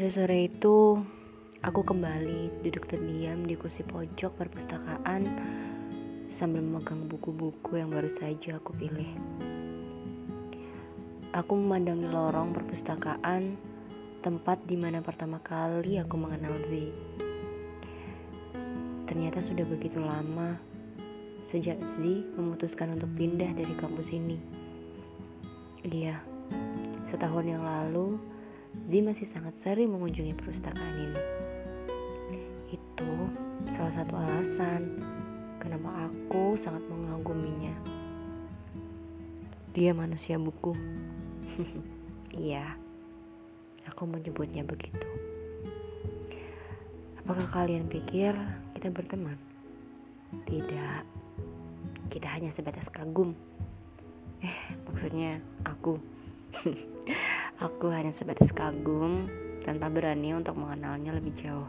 Pada sore itu, aku kembali duduk terdiam di kursi pojok perpustakaan sambil memegang buku-buku yang baru saja aku pilih. Aku memandangi lorong perpustakaan, tempat di mana pertama kali aku mengenal Z. Ternyata sudah begitu lama sejak Z memutuskan untuk pindah dari kampus ini. Iya, setahun yang lalu Z masih sangat sering mengunjungi perpustakaan ini. Itu salah satu alasan kenapa aku sangat mengaguminya. Dia manusia buku. Iya, aku menyebutnya begitu. Apakah kalian pikir kita berteman? Tidak, kita hanya sebatas kagum. Eh, maksudnya aku. Aku hanya sebatas kagum tanpa berani untuk mengenalnya lebih jauh.